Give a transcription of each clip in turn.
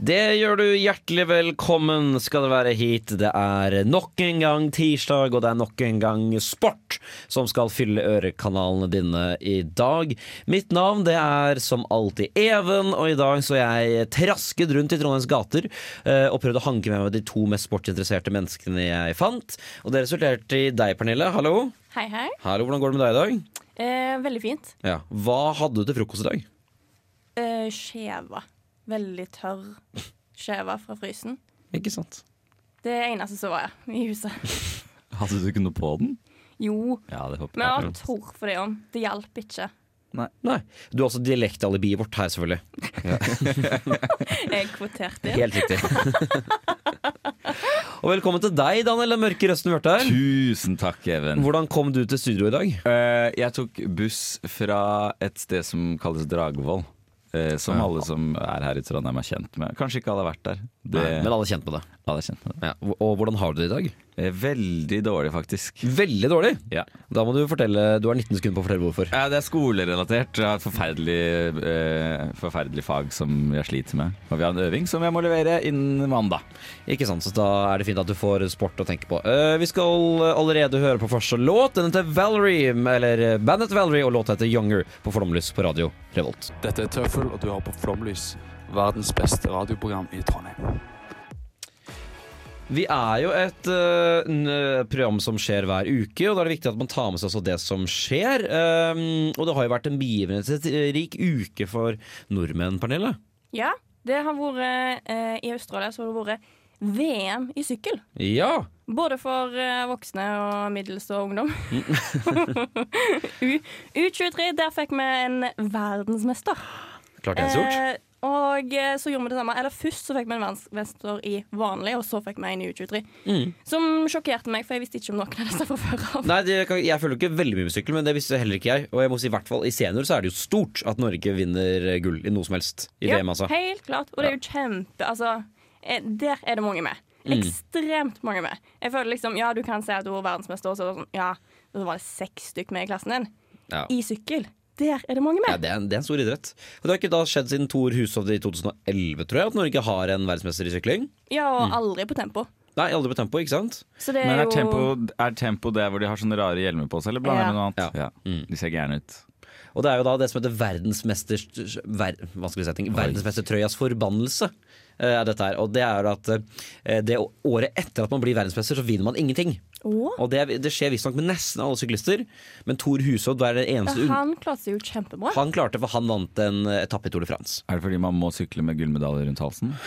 Det gjør du hjertelig velkommen skal det være hit. Det er nok en gang tirsdag, og det er nok en gang sport som skal fylle ørekanalene dine i dag. Mitt navn det er som alltid Even, og i dag så jeg trasket rundt i Trondheims gater eh, og prøvde å hanke med meg de to mest sportsinteresserte menneskene jeg fant. Og det resulterte i deg, Pernille. Hallo. Hei, hei. Hallo, Hvordan går det med deg i dag? Eh, veldig fint. Ja. Hva hadde du til frokost i dag? Eh, skjeva. Veldig tørr skjeve fra frysen. Ikke sant? Det eneste som var i huset. Hadde du ikke noe på den? Jo, Ja, det håper men jeg var torr for det om. Det hjalp ikke. Nei. Du har også dialektalibiet vårt her, selvfølgelig. Jeg kvoterte inn. Helt riktig. og velkommen til deg, Daniel, den mørke røsten her. Tusen takk, Even. Hvordan kom du til studio i dag? Uh, jeg tok buss fra et sted som kalles Dragvoll. Eh, som alle som er her i Trondheim er kjent med. Kanskje ikke alle har vært der. Det, Men alle er kjent med det. alle er kjent med det. Ja. Og hvordan har du det i dag? Eh, veldig dårlig, faktisk. Veldig dårlig. Ja. Da må du fortelle Du har 19 sekunder på å fortelle hvorfor. Ja, det er skolerelatert. Jeg har et forferdelig, eh, forferdelig fag som jeg sliter med. Og vi har en øving som jeg må levere innen mandag. Ikke sant, så Da er det fint at du får sport å tenke på. Uh, vi skal allerede høre på første låt. Den heter Valerie, eller eh, bandet Valerie, og låta heter Younger på Flomlys på radio Revolt. Dette er Tøffel, og du har på Flomlys, verdens beste radioprogram i Trondheim. Vi er jo et uh, program som skjer hver uke, og da er det viktig at man tar med seg også det som skjer. Um, og det har jo vært en begivenhetsrik uke for nordmenn, Pernille. Ja, det har vært uh, I Australia så har det vært VM i sykkel. Ja. Både for uh, voksne og middels og ungdom. U U23, der fikk vi en verdensmester. Klart det er stort. Eh, og eh, så gjorde vi det samme. Eller først så fikk vi en verdensmester i vanlig, og så fikk vi en i U23. Mm. Som sjokkerte meg, for jeg visste ikke om noen av disse fra før av. Nei, det, Jeg følger ikke veldig mye med sykkel, men det visste heller ikke jeg. Og jeg må si i hvert fall i senior så er det jo stort at Norge vinner gull i noe som helst. I Ja, VM, altså. Helt klart. Og det er jo kjempe Altså, eh, der er det mange med. Mm. Ekstremt mange med. Jeg føler liksom, Ja, du kan si at du var verdensmester, og så, det sånn, ja, så var det seks stykk med i klassen din. Ja. I sykkel. Der er det mange Ja, det, er en, det er en stor idrett. Og Det har ikke da skjedd siden Tor Hushovd i 2011, tror jeg, at Norge har en verdensmester i sykling. Ja, og Mm. aldri på tempo. Nei, aldri på tempo, ikke sant? Så det Men er er jo tempo, er tempo der hvor de har sånne rare hjelmer på seg, eller blander Ja. noe annet? Ja. Mm. De ser gærne ut. Og det er jo da det som heter verdensmesters ver, vanskelig setting, verdensmestertrøyas forbannelse. eh, Er dette her. Og det er at eh, det året etter at man blir verdensmester, så vinner man ingenting. Å, Og det, det skjer visstnok med nesten alle syklister, men Thor Husodd var det eneste unn... Han klarte seg jo kjempebra. Han klarte, for han vant en eh, etappe i Tour de France. Er det fordi man må sykle med gullmedalje rundt halsen?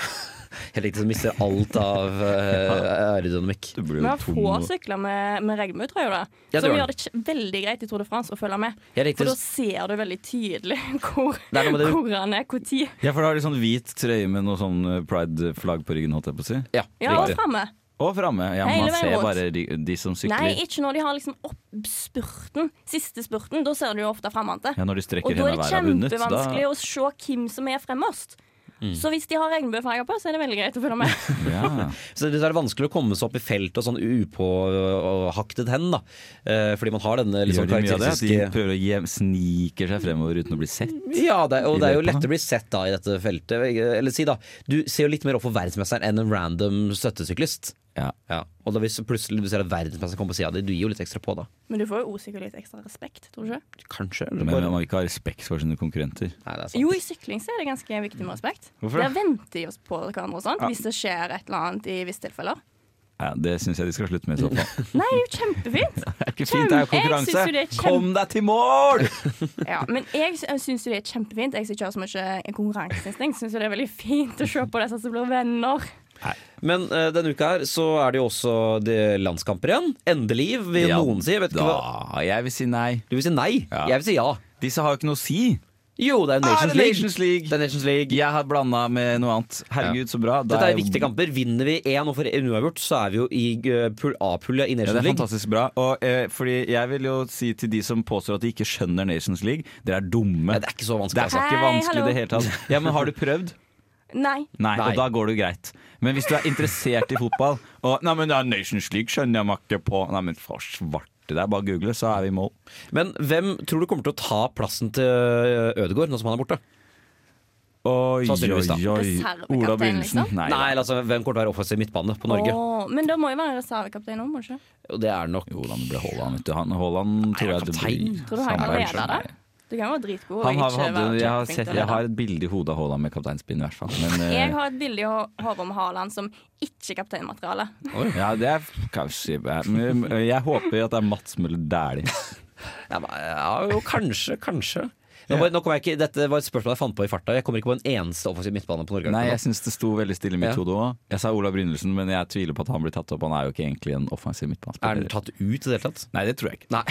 Helt riktig, så mister alt av uh, aerodynamikk. Du blir Vi jo har få sykler med, med regnbuetrøye, da. Ja, som gjør det veldig greit i Tour de France å følge med. Ja. For da ser du veldig tydelig hvor, Nei, det- hvor han er når. Ja, for da har de sånn hvit trøye med noe sånn eh, pride-flagg på ryggen, holdt jeg på å si. Ja, Ja, og fremme framme. Og framme. Ja, man ser rundt. bare de, de som sykler. Nei, ikke når de har liksom oppspurten. Siste spurten. Da ser du jo ofte fremmante. Ja, når de strekker Og da er det kjempevanskelig Da, å se hvem som er fremmest. Mm. Så hvis de har regnbuefarger på, så er det veldig greit å følge med. ja. Så det er vanskelig å komme seg opp i felt og sånn upåhaktet hen, da. Eh, fordi man har denne liksom, Gjør de mye av det? At de prøver å hjem, sniker seg fremover uten å bli sett? Ja, det, er- og det er jo lett lettere å bli sett da i dette feltet. Eller si da, du ser jo litt mer opp for verdensmesteren enn en random støttesyklist. Ja. Ja. Og da hvis plutselig du ser at verdensmesteren kommer på sida di, du gir jo litt ekstra på, da. Men du får jo også sikkert litt ekstra respekt, tror du ikke? Kanskje. Eller Men man må ikke ha respekt for sine konkurrenter. Nei, det er sant. Jo, i sykling så er det ganske viktig med respekt. Hvorfor det? Der venter de oss på hverandre og sånt, Ja. hvis det skjer et eller annet i visse tilfeller. Ja, det syns jeg de skal slutte med i så fall. Nei, det er jo kjempefint! Det er ikke fint, det er jo konkurranse! jo er kjempe- Kom deg til mål! Ja, men jeg syns jo det er kjempefint. Jeg som ikke har så mye konkurranseinstinkt, syns det er veldig fint å se på disse som blir venner. Men uh, denne uka her så er det jo også det landskamper igjen. Endelig, vil Ja, noen si. Jeg vet ikke hva jeg vil si nei. Du vil si nei? Ja. Jeg vil si ja. Disse har jo ikke noe å si. Jo, det er Ah, Nations, det er League. Nations League. Det er Nations League. Jeg har blanda med noe annet. Herregud, så bra. Da Dette er viktige kamper. Vinner vi én og får en uavgjort, så er vi jo i eh, pool A-pullet i Ja, Nations det er League. fantastisk bra. Og, eh, fordi jeg vil jo si til de som påstår at de ikke skjønner Nations League, dere er dumme. Ja, det er ikke så Det vanskelig. er Altså. ikke vanskelig i det hele tatt. Ja, men har du prøvd? Nei. Nei, Nei. og da går det jo greit. Men hvis du er interessert i fotball og Nei, men det er Nations League skjønner jeg meg ikke på. Nei, men for svarte, det er bare å google, så er vi i mål. Men hvem tror du kommer til å ta plassen til Ødegaard nå som han er borte? Oi, oi, oi. Ola Brynildsen. liksom? Nei, Nei, altså, hvem kommer til å være offensiv midtbane på Norge? Åh, men da må jo være reservekaptein nå, må det ikke? Jo, det er nok Jo da, det ble Haaland. du. Haaland tror jeg det blir Tror du han kan lede det? Du kan være dritgod og Han har, ikke hadde, være jeg, har sett, jeg har et bilde i hodet av Haaland med kapteinspinn, i hvert fall. Men, eh, Jeg har et bilde i hodet om Haaland som ikke kapteinmateriale. ja, det er kanskje men Jeg håper at det er Mats Møller Dæhlie. ja, jo, kanskje, kanskje. Nå, var- nå kom jeg ikke, dette var et spørsmål jeg fant på i farta. Jeg kommer ikke på en eneste offensiv midtbane på Norge. Nei, jeg syns det sto veldig stille i mitt Ja. hode òg. Jeg sa Ola Brynildsen, men jeg tviler på at han blir tatt opp. Han er jo ikke egentlig en offensiv er han tatt ut i det hele tatt? Nei, det tror jeg ikke. Nei.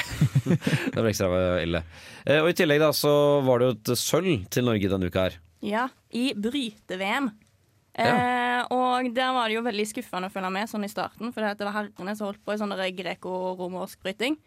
det var ekstra ille. Eh, Og I tillegg da, så var det jo et sølv til Norge denne uka her. Ja, i bryte-VM. Eh, og der var det jo veldig skuffende å følge med sånn i starten, for det var herrene som holdt på i sånn greko-romersk bryting.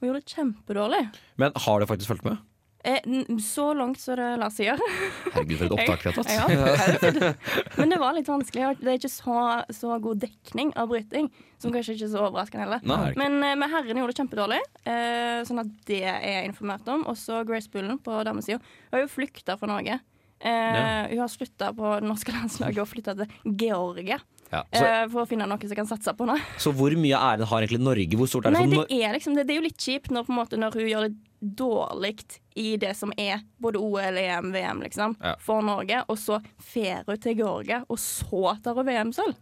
Og gjorde det kjempedårlig. Men har du faktisk fulgt med? Eh, så langt som det lar seg gjøre. Herregud, for et opptak vi har tatt. Ja. Men det var litt vanskelig. Det er ikke så, så god dekning av bryting, som kanskje ikke er så overraskende heller. Nei. Men, eh, men herrene gjorde det kjempedårlig, eh, sånn at det er jeg informert om. Også Grace Bullen på damesida har jo flykta fra Norge. Ja. Hun har slutta på det norske landslaget og flytta til Georgia Ja, så, for å finne noe som kan satse på nå. så hvor mye æren har egentlig Norge? Hvor stort det Nei, det er liksom det, det er jo litt kjipt når, måte, når hun gjør det dårlig i det som er både OL, EM, VM, liksom, Ja. for Norge, og så fer hun til Georgia, og så tar hun VM-sølv.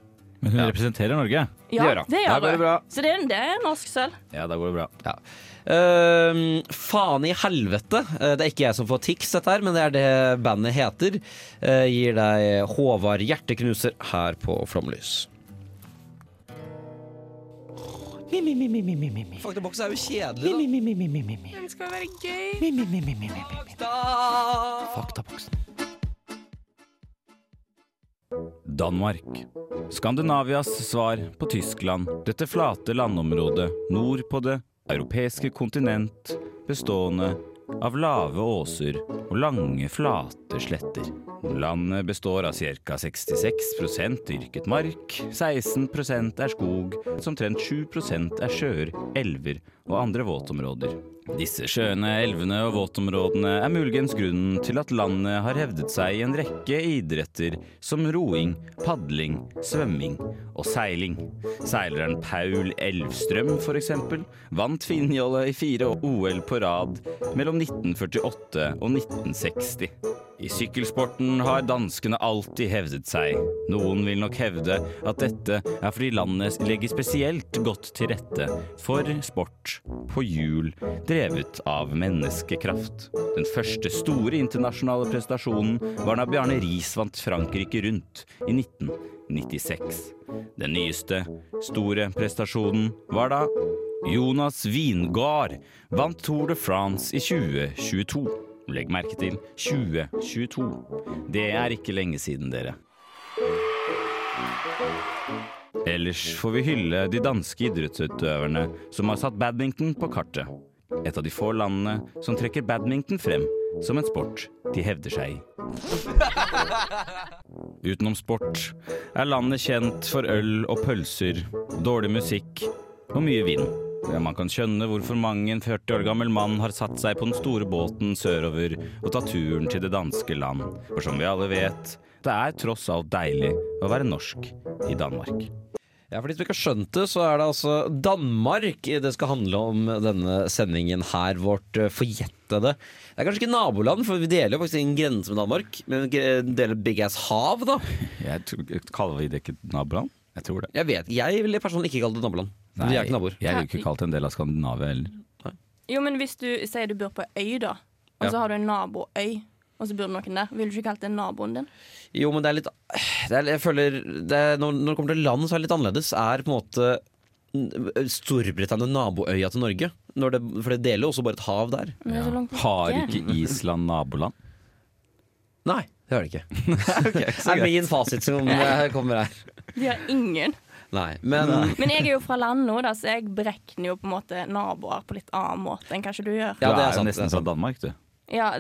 Men hun representerer Norge. Ja, gjør hun. det gjør går det bra. Så det, er- det er norsk sølv. Ja, da går det bra. Ja. Uh, faen i helvete. Uh, Det er ikke jeg som får tics, dette her, men det er det bandet heter. Uh, gir deg Håvard Hjerteknuser her på Flomlys. Faktaboks er jo kjedelig, da. Den skal være gøy. Faktaboksen. Danmark. Skandinavias svar på Tyskland. Dette flate landområdet nord på det europeiske kontinent, bestående av lave åser og lange, flate sletter. Landet består av ca. 66 dyrket mark, 16% er skog, omtrent 7% er sjøer, elver og andre våtområder. Disse sjøene, elvene og våtområdene er muligens grunnen til at landet har hevdet seg i en rekke idretter som roing, padling, svømming og seiling. Seileren Paul Elvstrøm eksempel vant Finnjolle i fire OL på rad mellom 1948 og 1960. I sykkelsporten har danskene alltid hevdet seg. Noen vil nok hevde at dette er fordi landet legger spesielt godt til rette for sport på hjul drevet av menneskekraft. Den første store internasjonale prestasjonen var da Bjarne Riis vant Frankrike rundt i 1996. Den nyeste store prestasjonen var da Jonas Wingard vant Tour de France i 2022. Legg merke til 2022. Det er ikke lenge siden, dere. Ellers får vi hylle de danske idrettsutøverne som har satt badminton på kartet. Et av de få landene som trekker badminton frem som en sport de hevder seg i. Utenom sport er landet kjent for øl og pølser, dårlig musikk og mye vind. Ja, man kan skjønne hvorfor mange en 40 år gammel mann har satt seg på den store båten sørover og tatt turen til det danske land. For som vi alle vet, det er tross alt deilig å være norsk i Danmark. Ja, for de som ikke har skjønt det, så er det altså Danmark det skal handle om denne sendingen her, vårt eh, forjettede Det er kanskje ikke naboland, for vi deler jo faktisk en grense med Danmark, men deler del big ass hav, da. Jeg tror, kaller vi det ikke naboland? Jeg tror det. Jeg vet, jeg ville personlig ikke kalt det naboland. Vi er ikke naboer. Jeg vil ikke kalt det en del av Skandinavia heller. Jo, men hvis du sier du bor på øy, da, og Ja. så har du en naboøy, og så bor det noen der. Ville du ikke kalt det naboen din? Jo, men det er litt det er, Jeg føler det er, når, når det kommer til land, så er det litt annerledes. Er på en måte Storbritannia naboøya til Norge? Når det, for det deler jo også bare et hav der. Er borte. Har ikke Island naboland? Nei, det har de ikke. det er min fasit som kommer her. De har ingen. Nei, men Men jeg er jo fra land nå, da, så jeg beregner jo på en måte naboer på litt annen måte enn kanskje du gjør. Ja, det er sant, nesten fra. Danmark, du. Ja,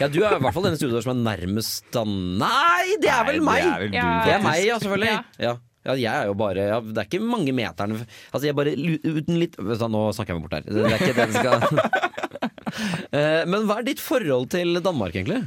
Ja, du er i hvert fall denne studioen som er nærmest Dan... Nei, det er vel Nei, meg! Det er vel du, Ja. Det er meg, ja, selvfølgelig. Ja. Ja. Ja, jeg er jo bare ja, Det er ikke mange meterne Altså, jeg bare uten litt Vet Nå snakker jeg meg bort her. Det er ikke det det skal Eh, Men hva er ditt forhold til Danmark, egentlig?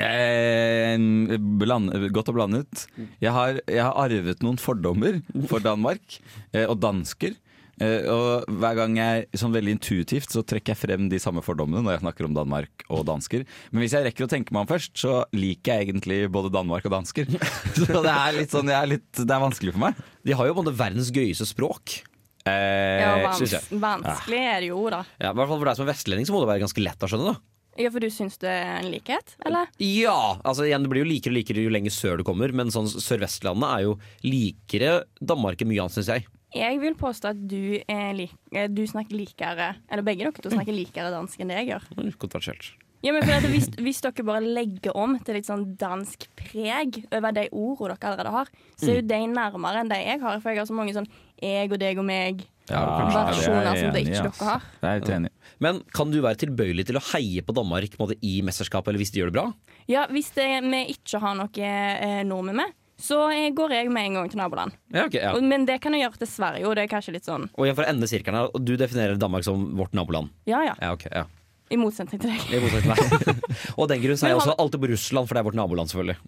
Eh, bland, godt og blandet. Jeg har, jeg har arvet noen fordommer for Danmark eh, og dansker. Eh, og hver gang jeg sånn veldig intuitivt så trekker jeg frem de samme fordommene når jeg snakker om Danmark og dansker. Men hvis jeg rekker å tenke meg om først, så liker jeg egentlig både Danmark og dansker. så det er litt sånn, jeg er litt, det er vanskelig for meg. De har jo både verdens gøyeste språk. Eh, ja vans vanskelig er det jo, da. Ja, I hvert fall for deg som er vestlending, så må det være ganske lett å skjønne. da Ja, For du syns det er en likhet, eller? Ja, altså igjen, det blir jo likere og likere jo lenger sør du kommer, men sånn Sør-Vestlandet er jo likere Danmark enn mye annet, syns jeg. Jeg vil påstå at du, lik, eh, du snakker likere Eller begge dere to snakker likere dansk enn det jeg gjør. Mm, Kontroversielt. Ja, men for hvis, hvis dere bare legger om til litt sånn dansk preg over de ordene dere allerede har, så er jo de nærmere enn de jeg har. For jeg har så mange sånn jeg og deg og meg. Ja. Versjoner er som det ikke dere har. Det er jeg enig i. Men kan du være tilbøyelig til å heie på Danmark på måte, i mesterskapet, eller hvis de gjør det bra? Ja, hvis det, vi ikke har noe eh, nordmenn med, så eh, går jeg med en gang til naboland. Ja, okay, ja. Men det kan jeg gjøre til Sverige, og det er kanskje litt sånn Og jeg for å ende sirkelen her, og du definerer Danmark som vårt naboland. Ja ja, Ja, okay, ja. i motsetning til deg. I motsetning til deg. og av den grunn er jeg også alltid på Russland, for det er vårt naboland, selvfølgelig.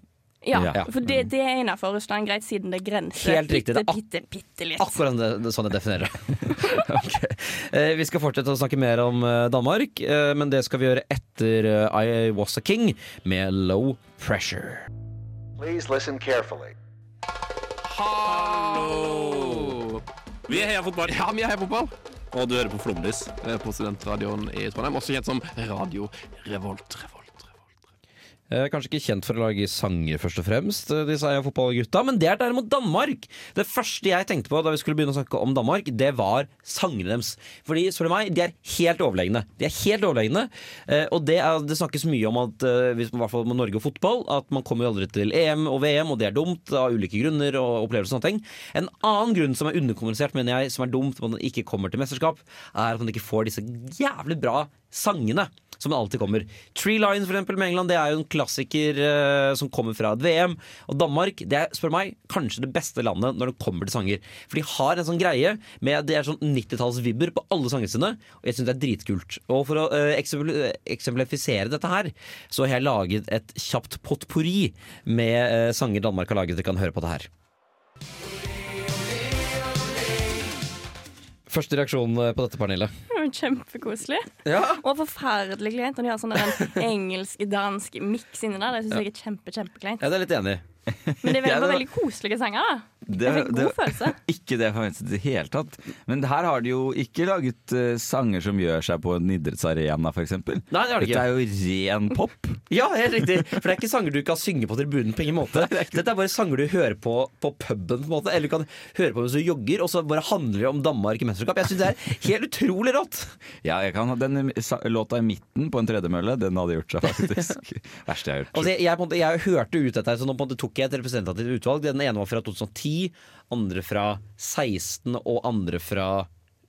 Ja, Ja. For det, det er innafor Russland, greit, siden det grenser Helt riktig, bitte, bitte, bitte litt. Akkurat det, det, sånn jeg definerer det. okay. eh, vi skal fortsette å snakke mer om eh, Danmark, eh, men det skal vi gjøre etter eh, I Was A King med Low Pressure. Please listen carefully. Hallo! Vi er Heia Fotball, Ja, vi er heia fotball. og du hører på Flomlys. På studentradioen i Trondheim, også kjent som Radio Revolt. Revolt, kanskje ikke kjent for å lage sanger, først og fremst, eh, disse er fotballgutta, men det er derimot Danmark. Det første jeg tenkte på da vi skulle begynne å snakke om Danmark, det var sangene deres. Fordi, spør du meg, de er helt overlegne. De er helt overlegne, eh, og det, er, det snakkes mye om at eh, hvis man, i hvert fall med Norge og fotball, at man kommer jo aldri til EM og VM, og det er dumt av ulike grunner og opplevelser og sånne ting. En annen grunn som er underkommunisert, mener jeg, som er dumt, at man ikke kommer til mesterskap, er at man ikke får disse jævlig bra sangene som alltid kommer. Tree Line for eksempel med England Det er jo en klassiker eh, som kommer fra et VM. Og Danmark det er spør meg, kanskje det beste landet når det kommer til sanger. For de har en sånn greie med det er sånn 90-tallsvibber på alle sangene sine. Og jeg syns det er dritkult. Og for å eh, eksempl- eksemplifisere dette her, så har jeg laget et kjapt potpourri med eh, sanger Danmark har laget. Dere kan høre på det her. Første reaksjon eh, på dette Pernille? Det Kjempekoselig. Ja, Og forferdelig kleint når de har sånn en engelsk-dansk miks inni der. Det syns jeg er kjempe, kjempekleint. jeg er litt enig. Men det er veldig, Ja, det var- veldig koselige sanger, da. Det- Jeg fikk god det- følelse. Ikke det jeg forventet i det hele tatt. Men her har de jo ikke laget uh, sanger som gjør seg på en idrettsarena, f.eks. Nei, det har de Dette er jo ren pop. Ja, helt riktig. For det er ikke sanger du kan synge på tribunen på ingen måte. Dette er bare sanger du hører på på puben, på en måte. Eller du kan høre på mens du jogger, og så bare handler det om Danmark i mesterskap. Jeg syns det er helt utrolig rått. Ja, jeg kan ha den låta i midten på en tredemølle. Den hadde gjort seg faktisk. Verste jeg har gjort. Altså, jeg, jeg, jeg, jeg hørte ut dette så nå på en måte tok jeg et representativt utvalg. Den ene var fra 2010, andre fra 16 og andre fra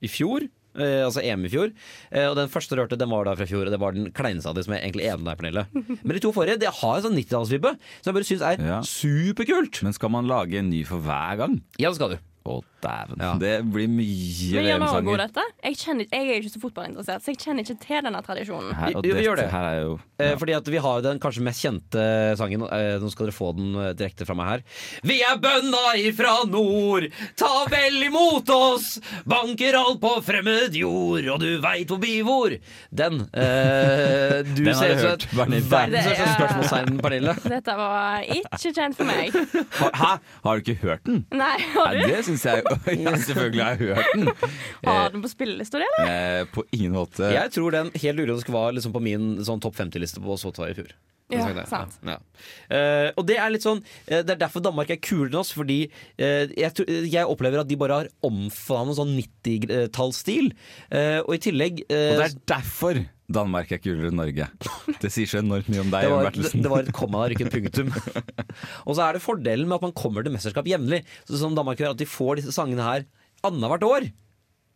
i fjor. Eh, altså EM i fjor. Eh, og den første du hørte, den var da fra fjor, og det var den kleineste av de som jeg egentlig enig med deg, Pernille. Men de to forrige det har en sånn 90-tallsvibbe som jeg bare syns er Ja. superkult. Men skal man lage en ny for hver gang? Ja, det skal du. Å, dæven. Ja. Det blir mye VM-sanger. Jeg, kjenner, jeg er ikke så fotballinteressert, så jeg kjenner ikke til denne tradisjonen. Her, og Jo, vi gjør det. Her er jo Eh, ja. Fordi at vi har den kanskje mest kjente sangen. Eh, nå skal dere få den eh, direkte fra meg her. Vi er bønda ifra nord, ta vel imot oss! Banker alt på fremmed jord, og du veit hvor vi bor. Den. Eh, du Den ser ut som et verdens største spørsmålstegn, Pernille. Dette var ikke kjent for meg. Hæ? Har du ikke hørt den? Nei, har Nei, du? det syns syns jeg Ja, selvfølgelig har jeg hørt den. Har du den på spillelista di, eller? Eh, på ingen måte. Jeg tror den helt uironisk var liksom på min sånn topp 50-liste på Spotify i fjor. Ja, det. sant. Ja. Eh, og det er litt sånn uh, Det er derfor Danmark er kulere enn oss, fordi uh, jeg, tror- jeg opplever at de bare har omfavnet sånn 90-tallsstil. Eh, og i tillegg eh, Og det er derfor Danmark er kulere enn Norge. Det sier så enormt mye om deg, det var, det, det var et komma der, ikke et punktum. og så er det fordelen med at man kommer til mesterskap jevnlig. Så Som Danmark gjør, at de får disse sangene her annethvert år.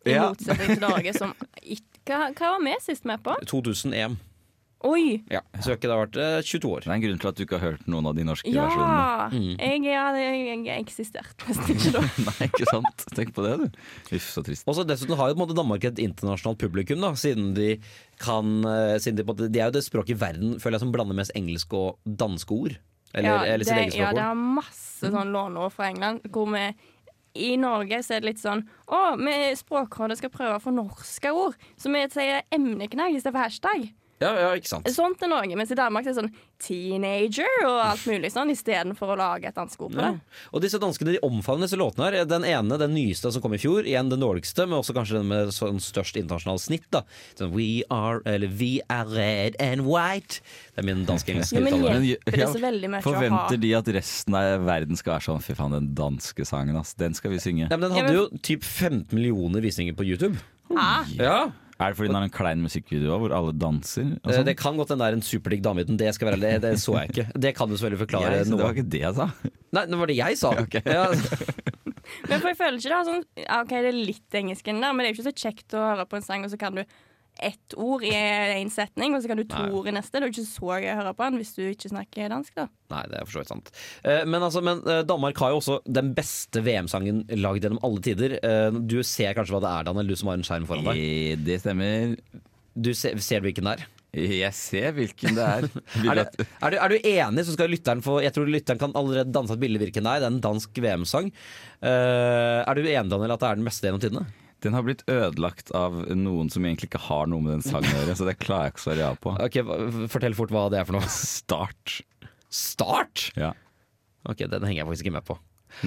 I Ja. motsetning til Norge, som ikke hva, hva var vi sist med på? 2001. Oi! Ja, så ikke det har vært eh, 22 år. Det er en grunn til at du ikke har hørt noen av de norske versjonene. Ja! Mm. Jeg, ja, jeg, jeg eksisterte nesten ikke da. Nei, ikke sant? Tenk på det, du. Uff, så trist. Og så Dessuten har jo på en måte Danmark et internasjonalt publikum, da, siden de kan eh, siden de, på en måte, de er jo det språket i verden føler jeg, som blander mest engelsk og danske ord. Eller, ja, eller sitt det, eget ja, det er masse sånn låneord fra England hvor vi i Norge så er det litt sånn Å, vi Språkrådet skal prøve å få norske ord. Så vi sier emneknagg istedenfor hashtag. Ja, ja, ikke sant. Sånt er Norge. Mens i Danmark er det sånn teenager og alt mulig sånn, istedenfor å lage et dansk ord på Ja. det. Og disse danskene de omfavner disse låtene her. Den ene, den nyeste som kom i fjor, igjen den dårligste, men også kanskje den med sånn størst internasjonalt snitt. da sånn, We are, eller We are red and white. Det er min dansk-engelske Ja, men uttale. Men, hjelper det så veldig mye Forventer de at resten av verden skal være sånn Fy faen, den danske sangen, ass. Den skal vi synge. Ja, men den hadde jo typ 15 millioner visninger på YouTube. ah, Ja, Er det fordi den har en klein musikkvideo hvor alle danser? og Eh? Det kan godt hende det er en superdigg dame i den. Det være det, det så jeg ikke. Det kan du selvfølgelig forklare Jeg- det noe. var ikke det jeg sa. Nei, det var det jeg sa. Okay. Ja, Men for jeg føler ikke det sånn OK, det er litt engelsk inni der, men det er jo ikke så kjekt å høre på en sang, og så kan du ett ord i én setning, og så kan du to ord i neste. Det er jo ikke så gøy å høre på den hvis du ikke snakker dansk, da. Nei, det er for så vidt sant. Eh, Men, altså, men eh, Danmark har jo også den beste VM-sangen lagd gjennom alle tider. Eh, Du ser kanskje hva det er, Daniel, du som har en skjerm foran deg. Det stemmer. Du ser, ser du hvilken det er? Jeg ser hvilken det er. Er, det, er, du, er du enig, så skal lytteren få Jeg tror lytteren kan allerede danse et bilde hvilken det er. Det er en dansk VM-sang. Uh, er du enig, Daniel, at det er den beste gjennom tidene? Den har blitt ødelagt av noen som egentlig ikke har noe med den sangen å gjøre, så det klarer jeg ikke å svare ja på. Ok, Fortell fort hva det er for noe. Start. Start? Ja. Ok, den henger jeg faktisk ikke med på.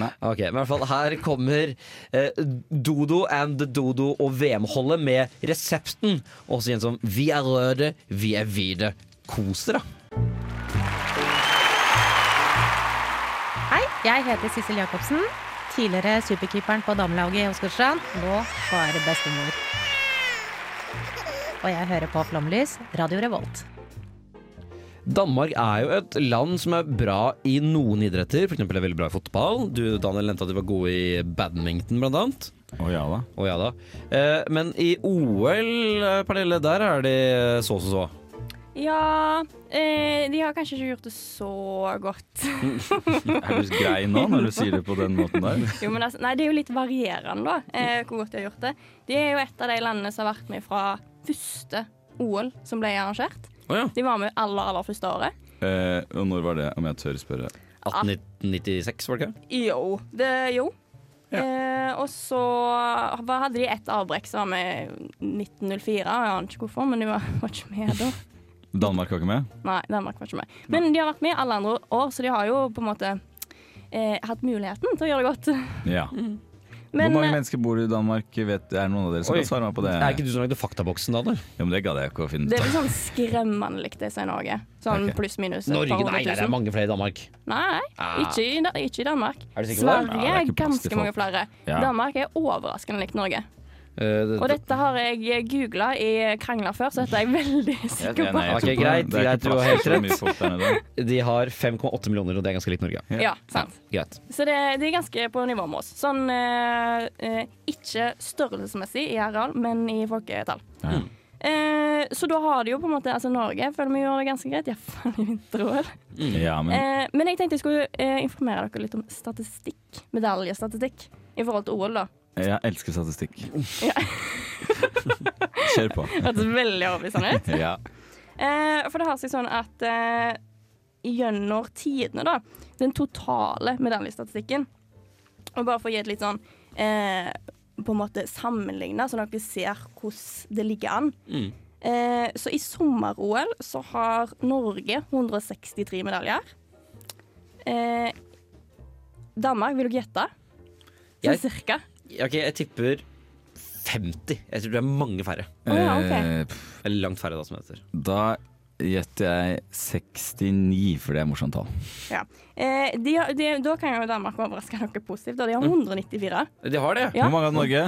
Nei. Ok, men i hvert fall Her kommer eh, Dodo and Dodo og VM-holdet med resepten. Også igjen som Vi er røde, vi er hvite. Kos dere. Hei, jeg heter Sissel Jacobsen. Tidligere superkeeperen på damelaget i Åsgårdstrand. Nå bare bestemor. Og jeg hører på Flomlys, Radio Revolt. Danmark er jo et land som er bra i noen idretter. Eksempel er veldig bra i fotball. Du Daniel nevnte at de var gode i badminton, blant annet. Å ja da. Oh, ja da. Eh, men i OL, eh, Pernille, der er de så så så. Ja eh, De har kanskje ikke gjort det så godt. Er du grei nå når du sier det på den måten der? Jo, men altså, nei, det er jo litt varierende, da, eh, hvor godt de har gjort det. De er jo et av de landene som har vært med fra første OL som ble arrangert. Oh, ja. De var med aller, aller første året. Eh, og når var det, om jeg tør spørre? 1896, var det ikke? Jo. Det, jo. Eh, og så hadde de ett avbrekk som var med 1904. Jeg aner ikke hvorfor, men de var, var ikke med da. Danmark var ikke med? Nei, Danmark var ikke med. Men de har vært med alle andre år, så de har jo på en måte eh, hatt muligheten til å gjøre det godt. Ja. Men, Hvor mange eh, mennesker bor i Danmark? Vet, er det noen av dere som Oi. kan svare meg på det? Er ikke du som lagde faktaboksen, Daniel? Ja, men det gadd jeg ikke å finne ut. det er litt sånn skremmende likt det som er i Norge. Sånn okay. pluss-minus. Norge? Nei, nei, det er mange flere i Danmark. Nei, Ah. ikke, i, ikke i Danmark. Er du? Sverige Ja, er er ganske mange flere. Ja. Danmark er overraskende likt Norge. Eh, det- Og dette har jeg googla i krangler før, så dette er jeg veldig sikker på. Nei, Ok, det. greit, Det er greit, du har helt rett. De har 5,8 millioner, og det er ganske likt Norge. Ja, sant. Greit. Så det, de er ganske på nivå med oss. Sånn eh, eh, ikke størrelsesmessig i areal, men i folketall. Ja. Eh, så da har de jo på en måte Altså Norge føler vi gjør det ganske greit, iallfall i vinter-OL. Ja, men Eh, men jeg tenkte jeg skulle eh, informere dere litt om statistikk. Medaljestatistikk i forhold til OL, da. Jeg elsker statistikk. Ja. Kjør på. Hørtes veldig overbevisende ut. Ja. Eh, for det har seg sånn at eh, gjennom tidene, da, den totale medaljestatistikken Og bare for å gi et litt sånn eh, På en måte sammenligna, sånn at dere ser hvordan det ligger an. Mm. Eh, så i sommer-OL så har Norge 163 medaljer. Eh, Danmark, vil dere gjette? Sånn cirka. Ok, jeg tipper 50. Jeg tror det er mange færre. Oh, ja, ok. Eh, pff, Eller langt færre, da, som det heter. Da gjetter jeg 69, for det er morsomt tall. Ja. Eh, de, de, da kan jo Danmark overraske noe positivt. Da. De har 194. De har det. Ja. Hvor mange har Norge?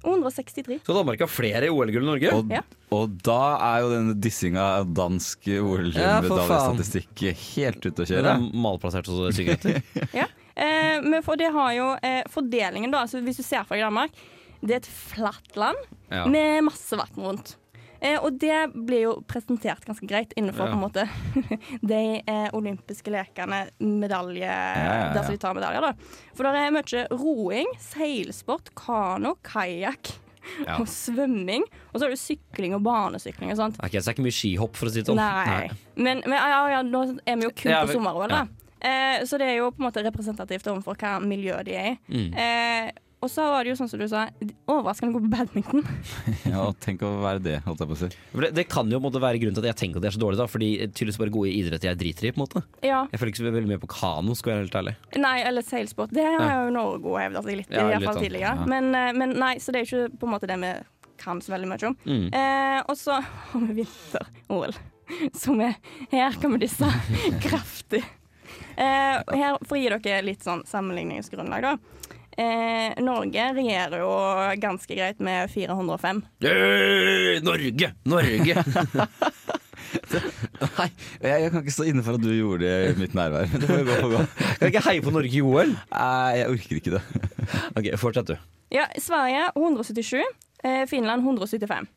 163. Så Danmark har flere OL-gull enn Norge? Og, Ja. og da er jo denne dissinga av dansk OL-medaljestatistikk helt ute å Det kjøre. er malplassert så det er sikkert. Ja. Eh, men for det har jo eh, fordelingen, da. Altså, hvis du ser fra Danmark, det er et flatt land Ja. med masse vann rundt. Eh, og det blir jo presentert ganske greit innenfor Ja. på en måte de eh, olympiske lekene, medalje ja. Der som de tar medaljer, da. For det er mye roing, seilsport, kano, kajakk Ja. og svømming. Og så har du sykling og banesykling og sånt. Okay, så det er ikke mye skihopp, for å si det sånn. Nei. Men, men ja, ja, nå er vi jo kun på sommer-OL, da. Eh, så det er jo på en måte representativt overfor hva miljø de er i. Mm. Eh, og så var det jo sånn som du sa, overraskende god på badminton. Ja, tenk å være det, holdt jeg på å si. For det, det kan jo på en måte være grunnen til at jeg tenker at de er så dårlige, da. Fordi tydeligvis bare gode i idrett jeg driter i, på en måte. Ja. Jeg føler ikke så veldig med på kano, skal jeg være helt ærlig. Nei, eller seilsport. Det har jo Norge hevda seg litt Ja, i hvert fall sånn, tidligere. ja. Men, eh, men nei, så det er jo ikke på en måte det vi kan så veldig mye om. Mm. Eh, og så har vi vinter-OL, som er Her kan vi disse kraftig. Eh, her, for å gi dere litt sånn sammenligningsgrunnlag, da. Eh, Norge regjerer jo ganske greit med 405. Hey, Norge! Norge! Nei, jeg, jeg kan ikke stå inne for at du gjorde det i mitt nærvær. Det får gå for gå. Kan jeg ikke heie på Norge i OL? Nei, jeg orker ikke det. Ok, fortsett du. Ja, Sverige 177. Eh, Finland 175.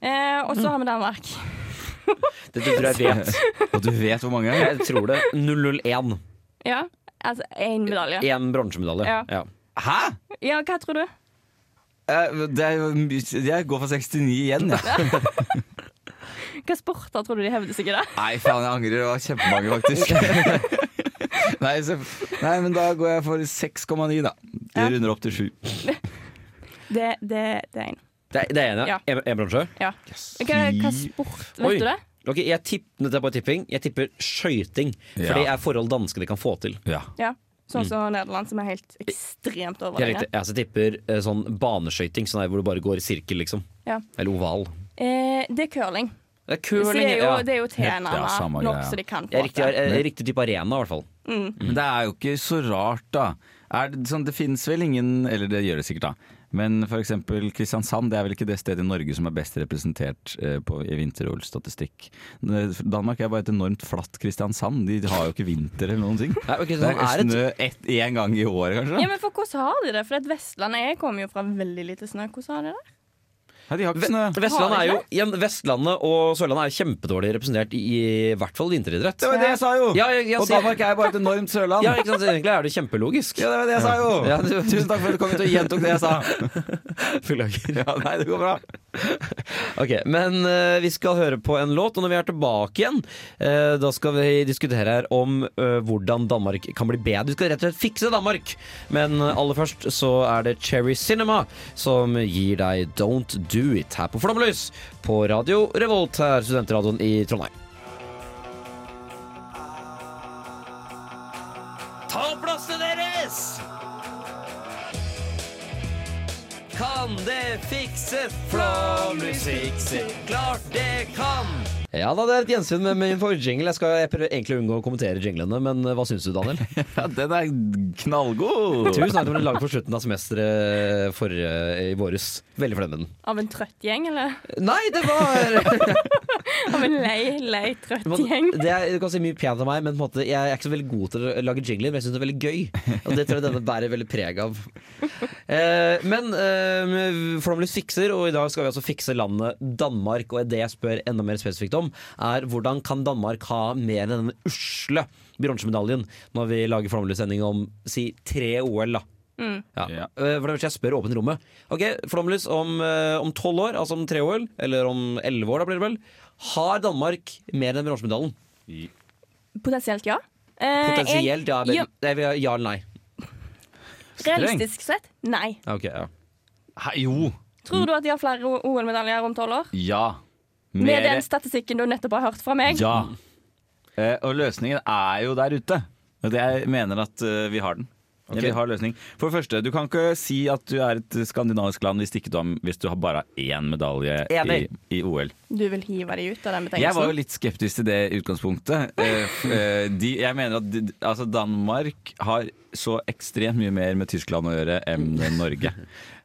Eh, og så har vi Danmark. Dette tror jeg vet. Og du vet hvor mange? Jeg tror det. 001. Ja, altså én medalje. Én bronsemedalje. Ja. Ja. Hæ? Ja, hva tror du? Eh, Det er jeg går for 69 igjen, jeg. Hva sporter tror du de hevder seg i det? Nei, faen, jeg angrer. Det var kjempemange, faktisk. Nei, så, nei, men da går jeg for 6,9, da. De Ja. runder opp til 7. Det, det, det er én. Det, det er en, ja. Ja. En, en bransje? Ja. Hva, hva sport, vet Oi. du det? Ok, jeg tipp, Dette er bare tipping. Jeg tipper skøyting. For Ja. det er forhold danskene kan få til. Ja. Ja. Sånn som Nederland, som er helt ekstremt Det er overlegne. Jeg, Jeg tipper eh, sånn baneskøyting, sånn hvor du bare går i sirkel, liksom. Ja. Eller oval. Eh, det er curling. Det er curling, det er jo, ja. det er jo Ja, samme nok greia. så de kan Det er få riktig, til. eh, riktig type arena, i hvert fall. Men det er jo ikke så rart, da. Er det, sånn, det finnes vel ingen Eller det gjør det sikkert, da. Men for eksempel Kristiansand det er vel ikke det stedet i Norge som er best representert eh, på, i vinter-OL-statistikk. Danmark er bare et enormt flatt Kristiansand. De har jo ikke vinter eller noen ting. Nei, okay, så Det er snø ett- én gang i året, kanskje. Ja, men for Hvordan har de det? For et Vestlandet jeg kommer jo fra veldig lite snø. Hvordan har de det? Nei, de har ikke snø. Vestlandet, er jo, igjen, Vestlandet og Sørlandet er kjempedårlig representert i, i hvert fall vinteridrett. Det var det jeg sa jo! Ja, jeg, jeg, Og Danmark er bare et enormt sørland. ja, ikke sant? Egentlig er det kjempelogisk. Ja, det var det jeg sa jo! Ja, du- Tusen takk for at du kom hit og gjentok det jeg sa. Beklager. Ja, nei, det går bra. Ok, Men eh, vi skal høre på en låt, og når vi er tilbake igjen, eh, da skal vi diskutere her om eh, hvordan Danmark kan bli bedre. Vi skal rett og slett fikse Danmark. Men eh, aller først så er det Cherry Cinema som gir deg Don't Do It her på Flomlys på Radio Revolt, her studentradioen i Trondheim. Ta plassene Kan det fikse? Flomlys fikser, klart det kan! Ja da, det er et gjensyn med min. Jeg skal jeg prøver egentlig unngå å kommentere jinglene, men eh, hva syns du, Daniel? Ja, den er knallgod! Tusen takk for du laget for slutten av semesteret forrige i våres. Veldig fornøyd med den. Av en trøtt gjeng, eller? Nei, det var Av en lei, lei, trøtt gjeng? det er, Du kan si mye pent om meg, men på en måte, jeg er ikke så veldig god til å lage jingler. Men jeg syns det er veldig gøy, og det tror jeg denne bærer veldig preg av. Eh, men eh, Flåmlys fikser, og i dag skal vi altså fikse landet Danmark. Og det jeg spør enda mer spesifikt om, er hvordan kan Danmark ha mer enn denne usle bronsemedaljen når vi lager Flomlys-sending om si tre OL, da. Ja. Ja. Eh, For det første, jeg spør åpent rommet. Ok, Flomlys om eh, om tolv år, altså om tre OL, eller om elleve år, da blir det vel. Har Danmark mer enn bronsemedaljen? Potensielt ja. Eh, Potensielt, ja. ja. Men, ja. ja eller nei? Realistisk sett, nei. Okay, ok, ja. Hei, jo! Tror du at de har flere OL-medaljer om tolv år? Ja. Med den statistikken du nettopp har hørt fra meg? Ja. Eh, og løsningen er jo der ute. Og jeg mener at uh, vi har den. Okay. Ja, vi har løsning. For det første, du kan ikke si at du er et skandinavisk land hvis, ikke du, har, hvis du har bare har én medalje i, i OL. Du vil hive deg ut av den Jeg var jo litt skeptisk til det utgangspunktet. Eh, eh, de, jeg mener at de, altså Danmark har så ekstremt mye mer med Tyskland å gjøre enn Norge.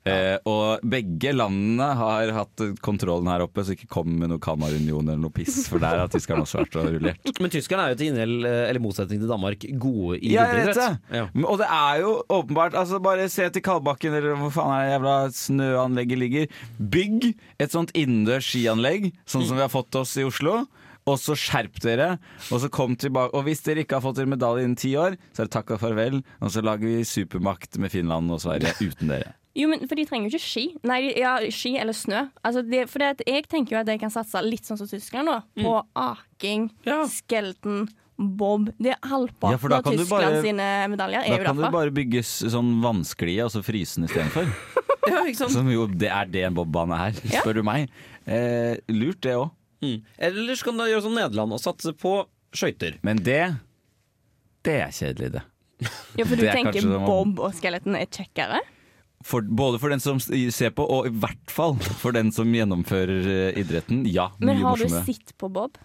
Eh, og begge landene har hatt kontrollen her oppe, så ikke kom med noe Kamarunion eller noe piss, for der har tyskerne også vært og rullert. Men tyskerne er jo til inngjeld, eh, eller motsetning til Danmark, gode i Ja, idrett. det. Ja. Og det er jo åpenbart altså Bare se til Kalbakken, eller hvor faen er det jævla snøanlegget ligger. Bygg et sånt innendørs skianlegg, sånn som vi har fått oss i Oslo. Og så skjerp dere, og så kom tilbake Og hvis dere ikke har fått dere medalje innen ti år, så er det takk og farvel. Og så lager vi supermakt med Finland og Sverige uten dere. Jo, men For de trenger jo ikke ski. Nei, ja, ski eller snø. Altså, det, for det at jeg tenker jo at jeg kan satse litt sånn som Tyskland nå, på aking, Skelten, bob. Det er halvparten ja, av Tyskland bare- sine medaljer er Da jo kan du bare bygge sånn vannsklie og så fryse den istedenfor. Ja, ikke sant? Som jo det er det en bobbane er, Ja. spør du meg. Eh, lurt det òg. Mm. Eller så kan du gjøre som Nederland og satse på skøyter. Men det Det er kjedelig, det. Ja, for du er tenker bob og skeletten er kjekkere? For, både for den som ser på, og i hvert fall for den som gjennomfører eh, idretten. Ja, Men har har du sett på bob?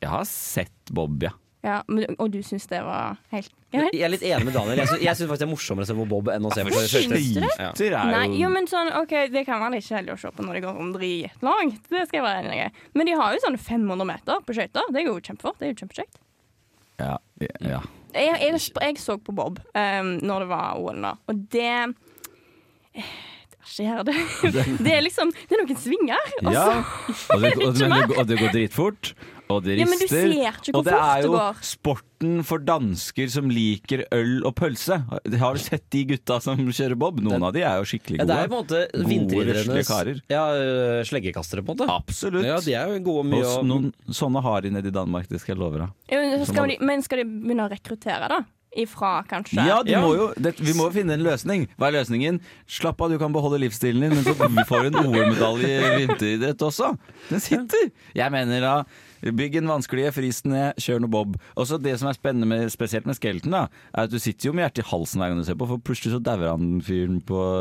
Jeg har sett Bob, ja. Ja, men, Og du syns det var helt greit? Jeg er litt enig med Daniel. Jeg syns, jeg syns faktisk det er morsommere å se på Bob enn å se på Sliter Ja. Er Nei, jo men sånn, ok, Det kan være litt kjedelig å se på når det går om dritlangt. Det skal jeg være enig i. Men de har jo sånn 500 meter på skøyter. Det er jo kjempefort. Det er jo kjempekjekt. ja, ja. Jeg, jeg, jeg så på Bob um, når det var OL nå, og det Skjer det? Det er liksom Det er noen svinger. og ja. så- Og, det, og, det, og det går dritfort. Og det Ja, men du rister. ser ikke hvor og det går er det jo det sporten for dansker som liker øl og pølse. Har du sett de gutta som kjører bob? Noen av de er jo skikkelig Ja, gode. det er på en måte vinteridrettenes karer. ja, øh, sleggekastere, på en måte. Absolutt. Ja, de er jo gode mye Og noen sånne har de nede i Danmark, det skal jeg love deg. Ja, men skal de, men skal de begynne å rekruttere, da? Ifra kanskje Ja, du må jo, det, vi må jo finne en løsning. Hva er løsningen? Slapp av, du kan beholde livsstilen din, men så får du en OL-medalje i vinteridrett også. Den sitter! Jeg mener da Bygg en vanskelige, fris den ned, kjør noe bob. Og så Det som er spennende med, spesielt med Skelton, da, er at du sitter jo med hjertet i halsen hver gang du ser på, for plutselig så dauer han fyren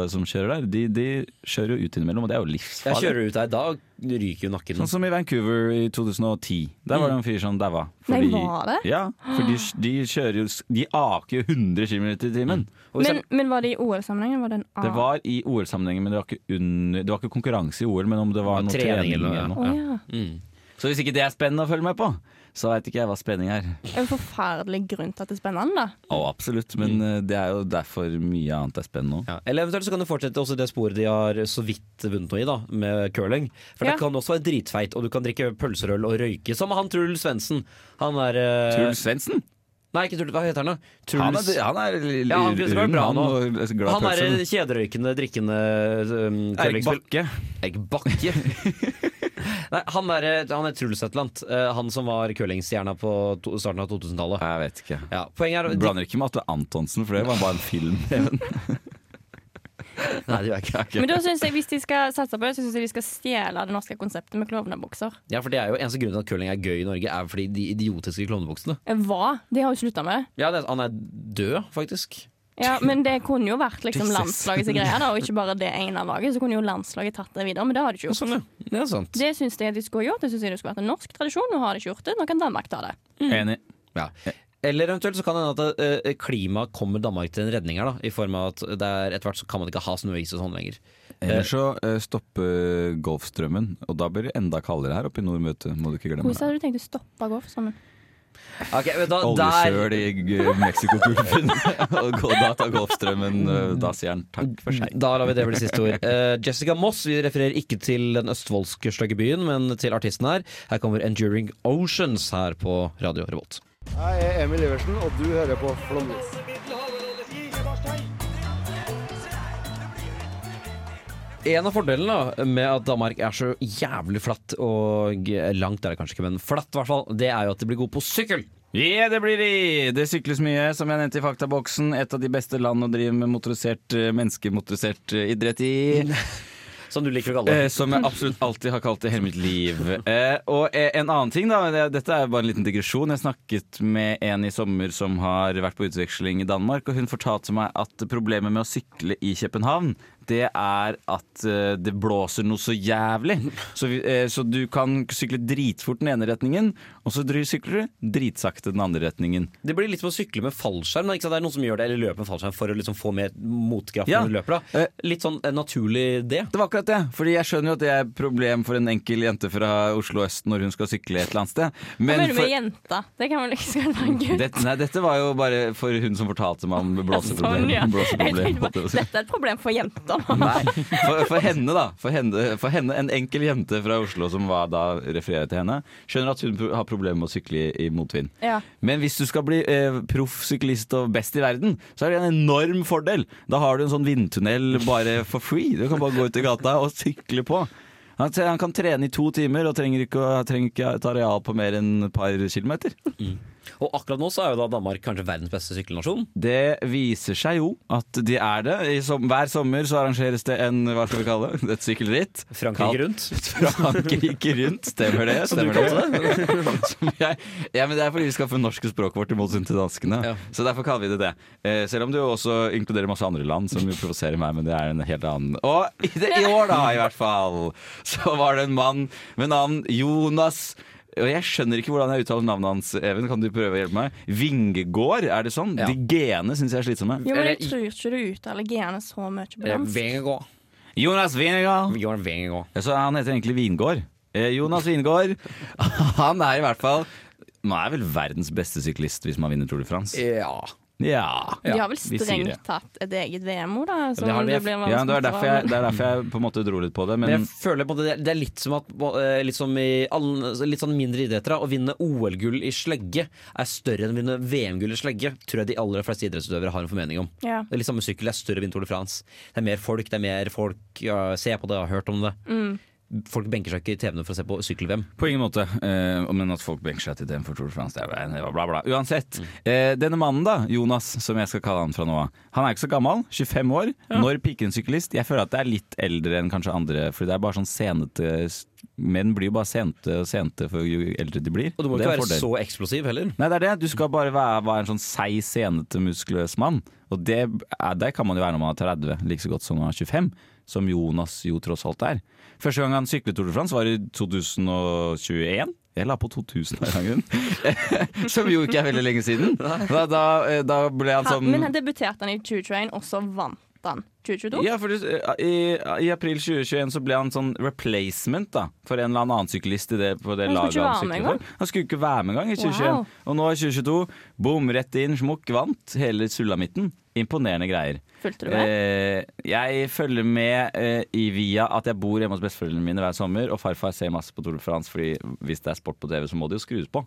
som kjører der. De, de kjører jo ut innimellom, og det er jo livsfarlig. Jeg kjører ut der, da ryker jo nakken. Sånn som i Vancouver i 2010. Der var det en fyr som daua. Nei, var det? Ja, for de, de kjører jo De aker jo 100 km i timen. Og Men, men var det i OL-sammenheng? Var det en Det var i OL-sammenhengen, men det var, ikke under, det var ikke konkurranse i OL, men om det var Ja, noe trening trening eller eller noe, Ja. Oh, ja. Mm. Så hvis ikke det er spennende å følge med på, så veit ikke jeg hva spenning er. En forferdelig grunn til at det er spennende, da. Å, absolutt, men mm. det er jo derfor mye annet er spennende òg. Ja. Eller eventuelt så kan du fortsette også det sporet de har så vidt vunnet noe i, da, med curling. For Ja. det kan også være dritfeit, og du kan drikke pølserøl og røyke, som han Truls Svendsen. Han er uh... Truls Svendsen? Nei, ikke Truls, hva heter han da? Han er, han er Ja, han rund, bra han, nå. og glad Han er kjederøykende, drikkende um, Erik curlingspill- Bakke. Erik Bakke. Nei, han er, han er Truls et eller annet. Eh, han som var curlingstjerna på to, starten av 2000-tallet. Jeg vet ikke. Ja, er Du blander ikke med Atle Antonsen, for det var bare en film. Nei, det gjør jeg ikke. Men da synes jeg, hvis de skal satse på det, så syns jeg de skal stjele det norske konseptet med klovnebukser. Ja, for det er jo Eneste grunnen til at curling er gøy i Norge, er fordi de idiotiske klovnebuksene. Hva? De har jo slutta med det. Ja, det, han er død, faktisk. Ja, Men det kunne jo vært liksom landslagets greie, da, og ikke bare det ene laget. Så kunne jo landslaget tatt det videre, men det har de ikke gjort. Sånn, ja. Det er sant. Det syns jeg de skulle gjort. Det synes jeg det skulle vært en norsk tradisjon. Nå har de ikke gjort det. Nå kan Danmark ta det. Enig. Ja. Eller eventuelt så kan det hende at uh, klima kommer Danmark til en redning her, da. I form av at er etter hvert så kan man ikke ha snøis og sånn lenger. Eller så uh, stopper Golfstrømmen, og da blir det enda kaldere her oppe i nord, vet du. Må du ikke glemme. Hvordan hadde du tenkt å stoppe golfstrømmen? Ok, men da, der i Mexico-gulfen. og gå- da tar Golfstrømmen uh, Da sier han takk for seg. Da lar vi det bli siste ord. Uh, Jessica Moss, vi refererer ikke til den østfoldske stygge byen, men til artisten her. Her kommer 'Enduring Oceans' her på Radio Revolt. Jeg er Emil Iversen, og du hører på Flomlys. En av fordelene da, med at Danmark er så jævlig flatt, og langt er det kanskje ikke, men flatt i hvert fall, det er jo at de blir gode på sykkel. Ja, det blir de! Det sykles mye, som jeg nevnte i faktaboksen. Et av de beste land å drive med motorisert, eh, menneskemotorisert eh, idrett i. Som du liker å kalle Eh, det. som jeg absolutt alltid har kalt det hele mitt liv. Eh, og eh, en annen ting, da. Dette er bare en liten digresjon. Jeg snakket med en i sommer som har vært på utveksling i Danmark, og hun fortalte meg at problemet med å sykle i København, det er at uh, det blåser noe så jævlig. Så, vi, eh, så du kan sykle dritfort den ene retningen, og så sykler du dritsakte den andre retningen. Det blir litt som å sykle med fallskjerm. Da. Ikke sant? Det er noen som gjør det, eller løper med fallskjerm for å liksom få mer motkraft Ja. når du løper. Da. Litt sånn eh, naturlig det. Det var akkurat det. Fordi jeg skjønner jo at det er et problem for en enkel jente fra Oslo øst når hun skal sykle et eller annet sted. Hva mener du for- med jenta? Det kan vel ikke skal være en gutt? Dette, nei, dette var jo bare for hun som fortalte meg om blåseproblemet. Sånn, ja. Blåseproblem. Dette er et problem for jenter. Nei, for, for henne, da. For henne, for henne, en enkel jente fra Oslo som var da refererer til henne, skjønner at hun har problemer med å sykle i, motvind. Ja. Men hvis du skal bli eh, proff syklist og best i verden, så er det en enorm fordel. Da har du en sånn vindtunnel bare for free. Du kan bare gå ut i gata og sykle på. Han, han kan trene i to timer og trenger ikke, å- trenger ikke et areal på mer enn et par kilometer. Og akkurat nå så er jo da Danmark kanskje verdens beste sykkelnasjon. Det viser seg jo at de er det. I som, hver sommer så arrangeres det en hva skal vi kalle det, et sykkelritt. Frankrike rundt. Frankrike rundt, stemmer det. Som du kaller kalte det. Jeg, ja, men det er fordi vi skal fornorske språket vårt i motsetning til danskene. Så derfor kaller vi det det. Eh, selv om det jo også inkluderer masse andre land som provoserer meg, men det er en helt annen. Og i, det, i år, da, i hvert fall, så var det en mann med navn Jonas og Jeg skjønner ikke hvordan jeg uttaler navnet hans. Even, Kan du prøve å hjelpe meg? Vingegård, er det sånn? De g-ene syns jeg er slitsomme. Jo, men jeg tror ikke du uttaler g-ene så mye på dansk. Jonas Vingegård. Jonas Så han heter egentlig Vingård. Eh, Jonas Vingård. Han er i hvert fall Nå er vel verdens beste syklist hvis man vinner Tour de France. Ja. Ja. De har vel det. strengt tatt et eget VM-ord, da? Som det det, de. du blir Ja, det er, derfor jeg, det er derfor jeg på en måte dro litt på det. Men Men jeg føler på det, det er litt som, at, eh, litt som i alle, litt sånn mindre idretter. da. Å vinne OL-gull i slegge er større enn å vinne VM-gull i slegge. Tror jeg de aller fleste idrettsutøvere har en formening om. Ja. Det er litt samme sykkel, det er større å vinne Tour de France. Det er mer folk, det er mer folk ja, ser på det, har hørt om det. Mm. Folk benker seg ikke i TV-ene for å se på sykkel-VM. På ingen måte. Eh, men at folk benker seg til TV for Tour de France, det er bla, bla. Uansett. Eh, denne mannen, da, Jonas, som jeg skal kalle han fra nå av, han er ikke så gammel. 25 år. Når piker en syklist? Jeg føler at det er litt eldre enn kanskje andre, for det er bare sånn senete Menn blir jo bare sente og sente for jo eldre de blir. Og du må Det ikke være fordel. så eksplosiv heller. Nei, det er det. Du skal bare være, være en sånn seig, senete, muskuløs mann. Og det, det kan man jo være når man er 30, like så godt som når man er 25. Som Jonas jo tross alt er. Første gang han syklet Tour de France var i 2021. Jeg la på 2000 hver gang, som jo ikke er veldig lenge siden. Da, da, da ble han Ha, sånn men han debuterte han i 2021, og så vant han 2022? Ja, for det, i, I april 2021 så ble han sånn replacement da for en eller annen syklist i det, på det Han laget han engang? for. Han skulle ikke være med engang i 2021. Wow. Og nå i 2022, bom, rett inn, smukk, vant hele sulamitten. Imponerende greier. Fulgte du med? Eh, jeg følger med eh, i via at jeg bor hjemme hos besteforeldrene mine hver sommer, og farfar ser masse på Tour de France, Fordi hvis det er sport på TV, så må det jo skrus på.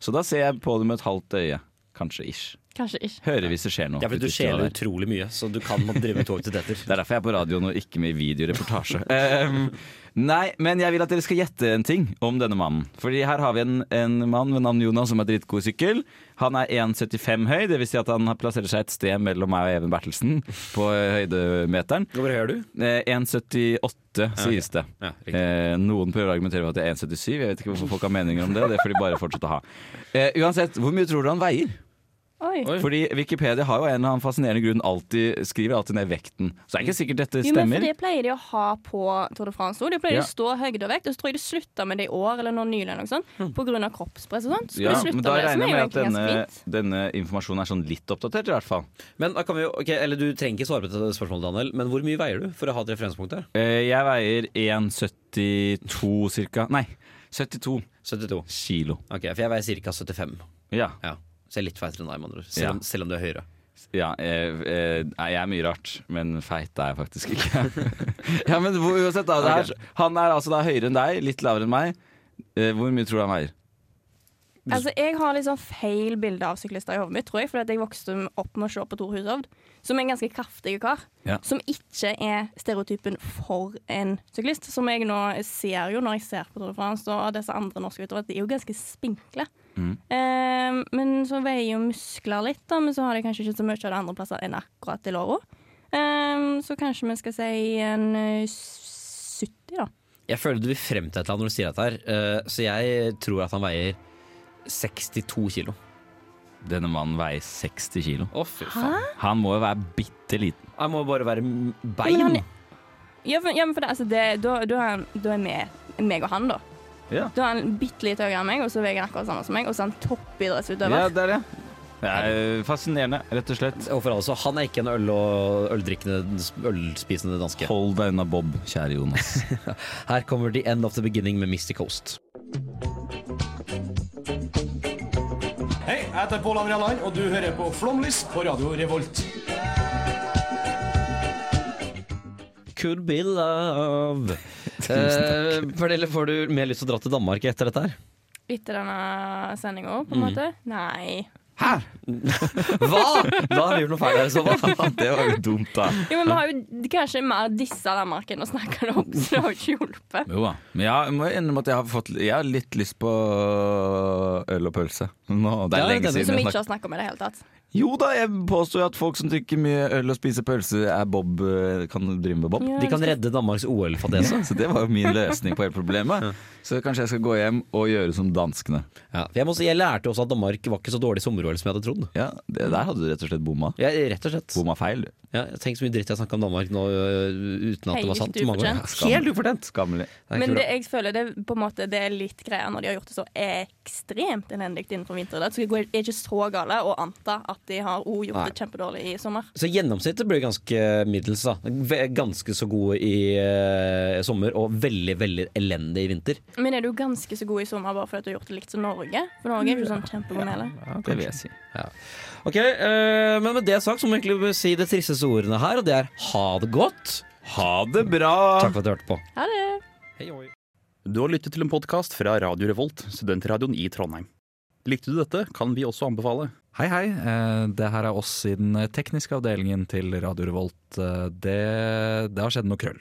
Så da ser jeg på det med et halvt øye. Kanskje ish. Kanskje ikke. Hører hvis det skjer noe. Ja, fordi du skjeler utrolig mye, så du kan måtte drive med tog til. Det er derfor jeg er på radioen og ikke med i videoreportasje. um, nei, men jeg vil at dere skal gjette en ting om denne mannen. Fordi her har vi en, en mann ved navn Jonas som er dritgod i sykkel. Han er 1,75 høy, dvs. Si at han plasserer seg et sted mellom meg og Even Bertelsen på eh, høydemeteren. Hvor høy er du? Eh, 1,78 sies det. Ja, riktig. eh, noen prøver å argumentere med at det er 1,77. Jeg vet ikke hvorfor folk har meninger om det. Det får de bare fortsette å ha. Eh, uansett, hvor mye tror du han veier? Oi. Fordi Wikipedia har jo en eller annen fascinerende grunn alltid skriver alltid ned vekten. Så det er ikke sikkert dette Jo, men stemmer. for Det pleier de å ha på Tour de France. òg. De pleier Ja. å stå høyde og vekt. Og så tror jeg de slutta med det i år eller nå nylig. eller noe sånt, På grunn av kroppspress og sånt. Så Ja, men da med det, som regner er jeg med at denne, denne informasjonen er sånn litt oppdatert, i hvert fall. Men da kan vi jo, ok, eller Du trenger ikke svare på dette spørsmålet, Daniel, men hvor mye veier du for å ha et referansepunkt der? Eh, Jeg veier 1,72 cirka. Nei, 72 72. kilo. Ok, For jeg veier ca. 75. Ja. Ja, Så jeg er litt feitere enn deg, med andre ord. Selv, Ja. om- selv om du er høyere. Ja, eh, eh, jeg er mye rart, men feit er jeg faktisk ikke. ja, men hvor- uansett da, det her, Han er altså da høyere enn deg, litt lavere enn meg. Eh, hvor mye tror du han veier? Altså, Jeg har litt sånn feil bilde av syklister i hodet mitt, tror jeg. Fordi at jeg vokste opp med å se på Tor Hushovd, som er en ganske kraftig kar. Ja. Som ikke er stereotypen for en syklist. Som jeg nå ser jo når jeg ser på Tour de France og disse andre norske utøverne, at de er jo ganske spinkle. Mm. Eh, men så veier jo muskler litt, da, men så har de kanskje ikke så mye av det andre plasser enn akkurat i låra. Eh, så kanskje vi skal si en eh, 70, da. Jeg føler du vil frem til et eller annet når du sier dette her, uh, så jeg tror at han veier 62 kilo. Denne mannen veier 60 kilo. Å, fy faen. Han må jo være bitte liten. Han må bare være m- Ja, bein. men han Ja, for, ja, men for det, altså, det, da, da er han da er meg, meg og han, da. Ja. Da er han bitte litt høyere enn meg, og så veier han akkurat samme som meg, og så er han toppidrettsutøver. Ja, det er det. Det er fascinerende, rett og slett. Og for alle så, han er ikke en øl- og øldrikkende, ølspisende danske. Hold deg unna Bob, kjære Jonas. Her kommer The End of the Beginning med Misty Coast. Heter Pål André Land, og du hører på Flomlys på Radio Revolt. Could be love. Eh, Pernille, får du mer lyst til å dra til Danmark etter dette her? Etter denne sendinga, på en Mm. måte? Nei. Hæ? Hva?! Da har vi gjort noe feil her i så fall. det var jo dumt, da. Jo, men vi har jo kanskje mer dissa den marken og snakka det opp, så det har jo ikke hjulpet. Jo da. Men jeg må innrømme at jeg har, fått, jeg har litt lyst på øl og pølse. Nå, det er Ja, lenge denne siden. Som vi ikke har snakka om i det hele tatt. Jo da, jeg påstår at folk som drikker mye øl og spiser pølse, er Bob, eh, kan drive med Bob. Ja, De kan redde Danmarks OL-fadese. Så det var jo min løsning på hele problemet. Så kanskje jeg skal gå hjem og gjøre som danskene. Ja, for jeg, må si, jeg lærte også at Danmark var ikke så dårlig sommer-OL som jeg hadde trodd. Ja, det Der hadde du rett og slett bomma. Ja, rett og slett. Bomma feil. Ja, Tenk så mye dritt jeg snakka om Danmark nå øh, uten at det var sant. Helt ufortjent. Helt ufortjent! Skammelig. Men det, jeg føler det, på en måte, det er litt greia når de har gjort det så ekstremt elendig innenfor vinteridrett. Så det er ikke så gale å anta at de har òg gjort Nei. det kjempedårlig i sommer. Så gjennomsnittet blir ganske middels. da Ganske så gode i eh, sommer og veldig veldig elendig i vinter. Men er du ganske så god i sommer bare fordi du har gjort det likt som Norge? For Norge er jo sånn kjempegod med det. Det vil jeg si. Ja. Ok, eh, Men med det sagt så må vi egentlig si de tristeste ordene her, og det er ha det godt. Ha det bra! Takk for at du hørte på. Ha det! Hei, oi. Du har lyttet til en podkast fra Radio Revolt, studentradioen i Trondheim. Likte du dette, kan vi også anbefale. Hei, hei. Eh, Det her er oss i den tekniske avdelingen til Radio Revolt. Eh, Det, det har skjedd noe krøll.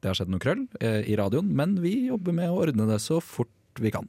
Det har skjedd noe krøll eh, i radioen, men vi jobber med å ordne det så fort vi kan.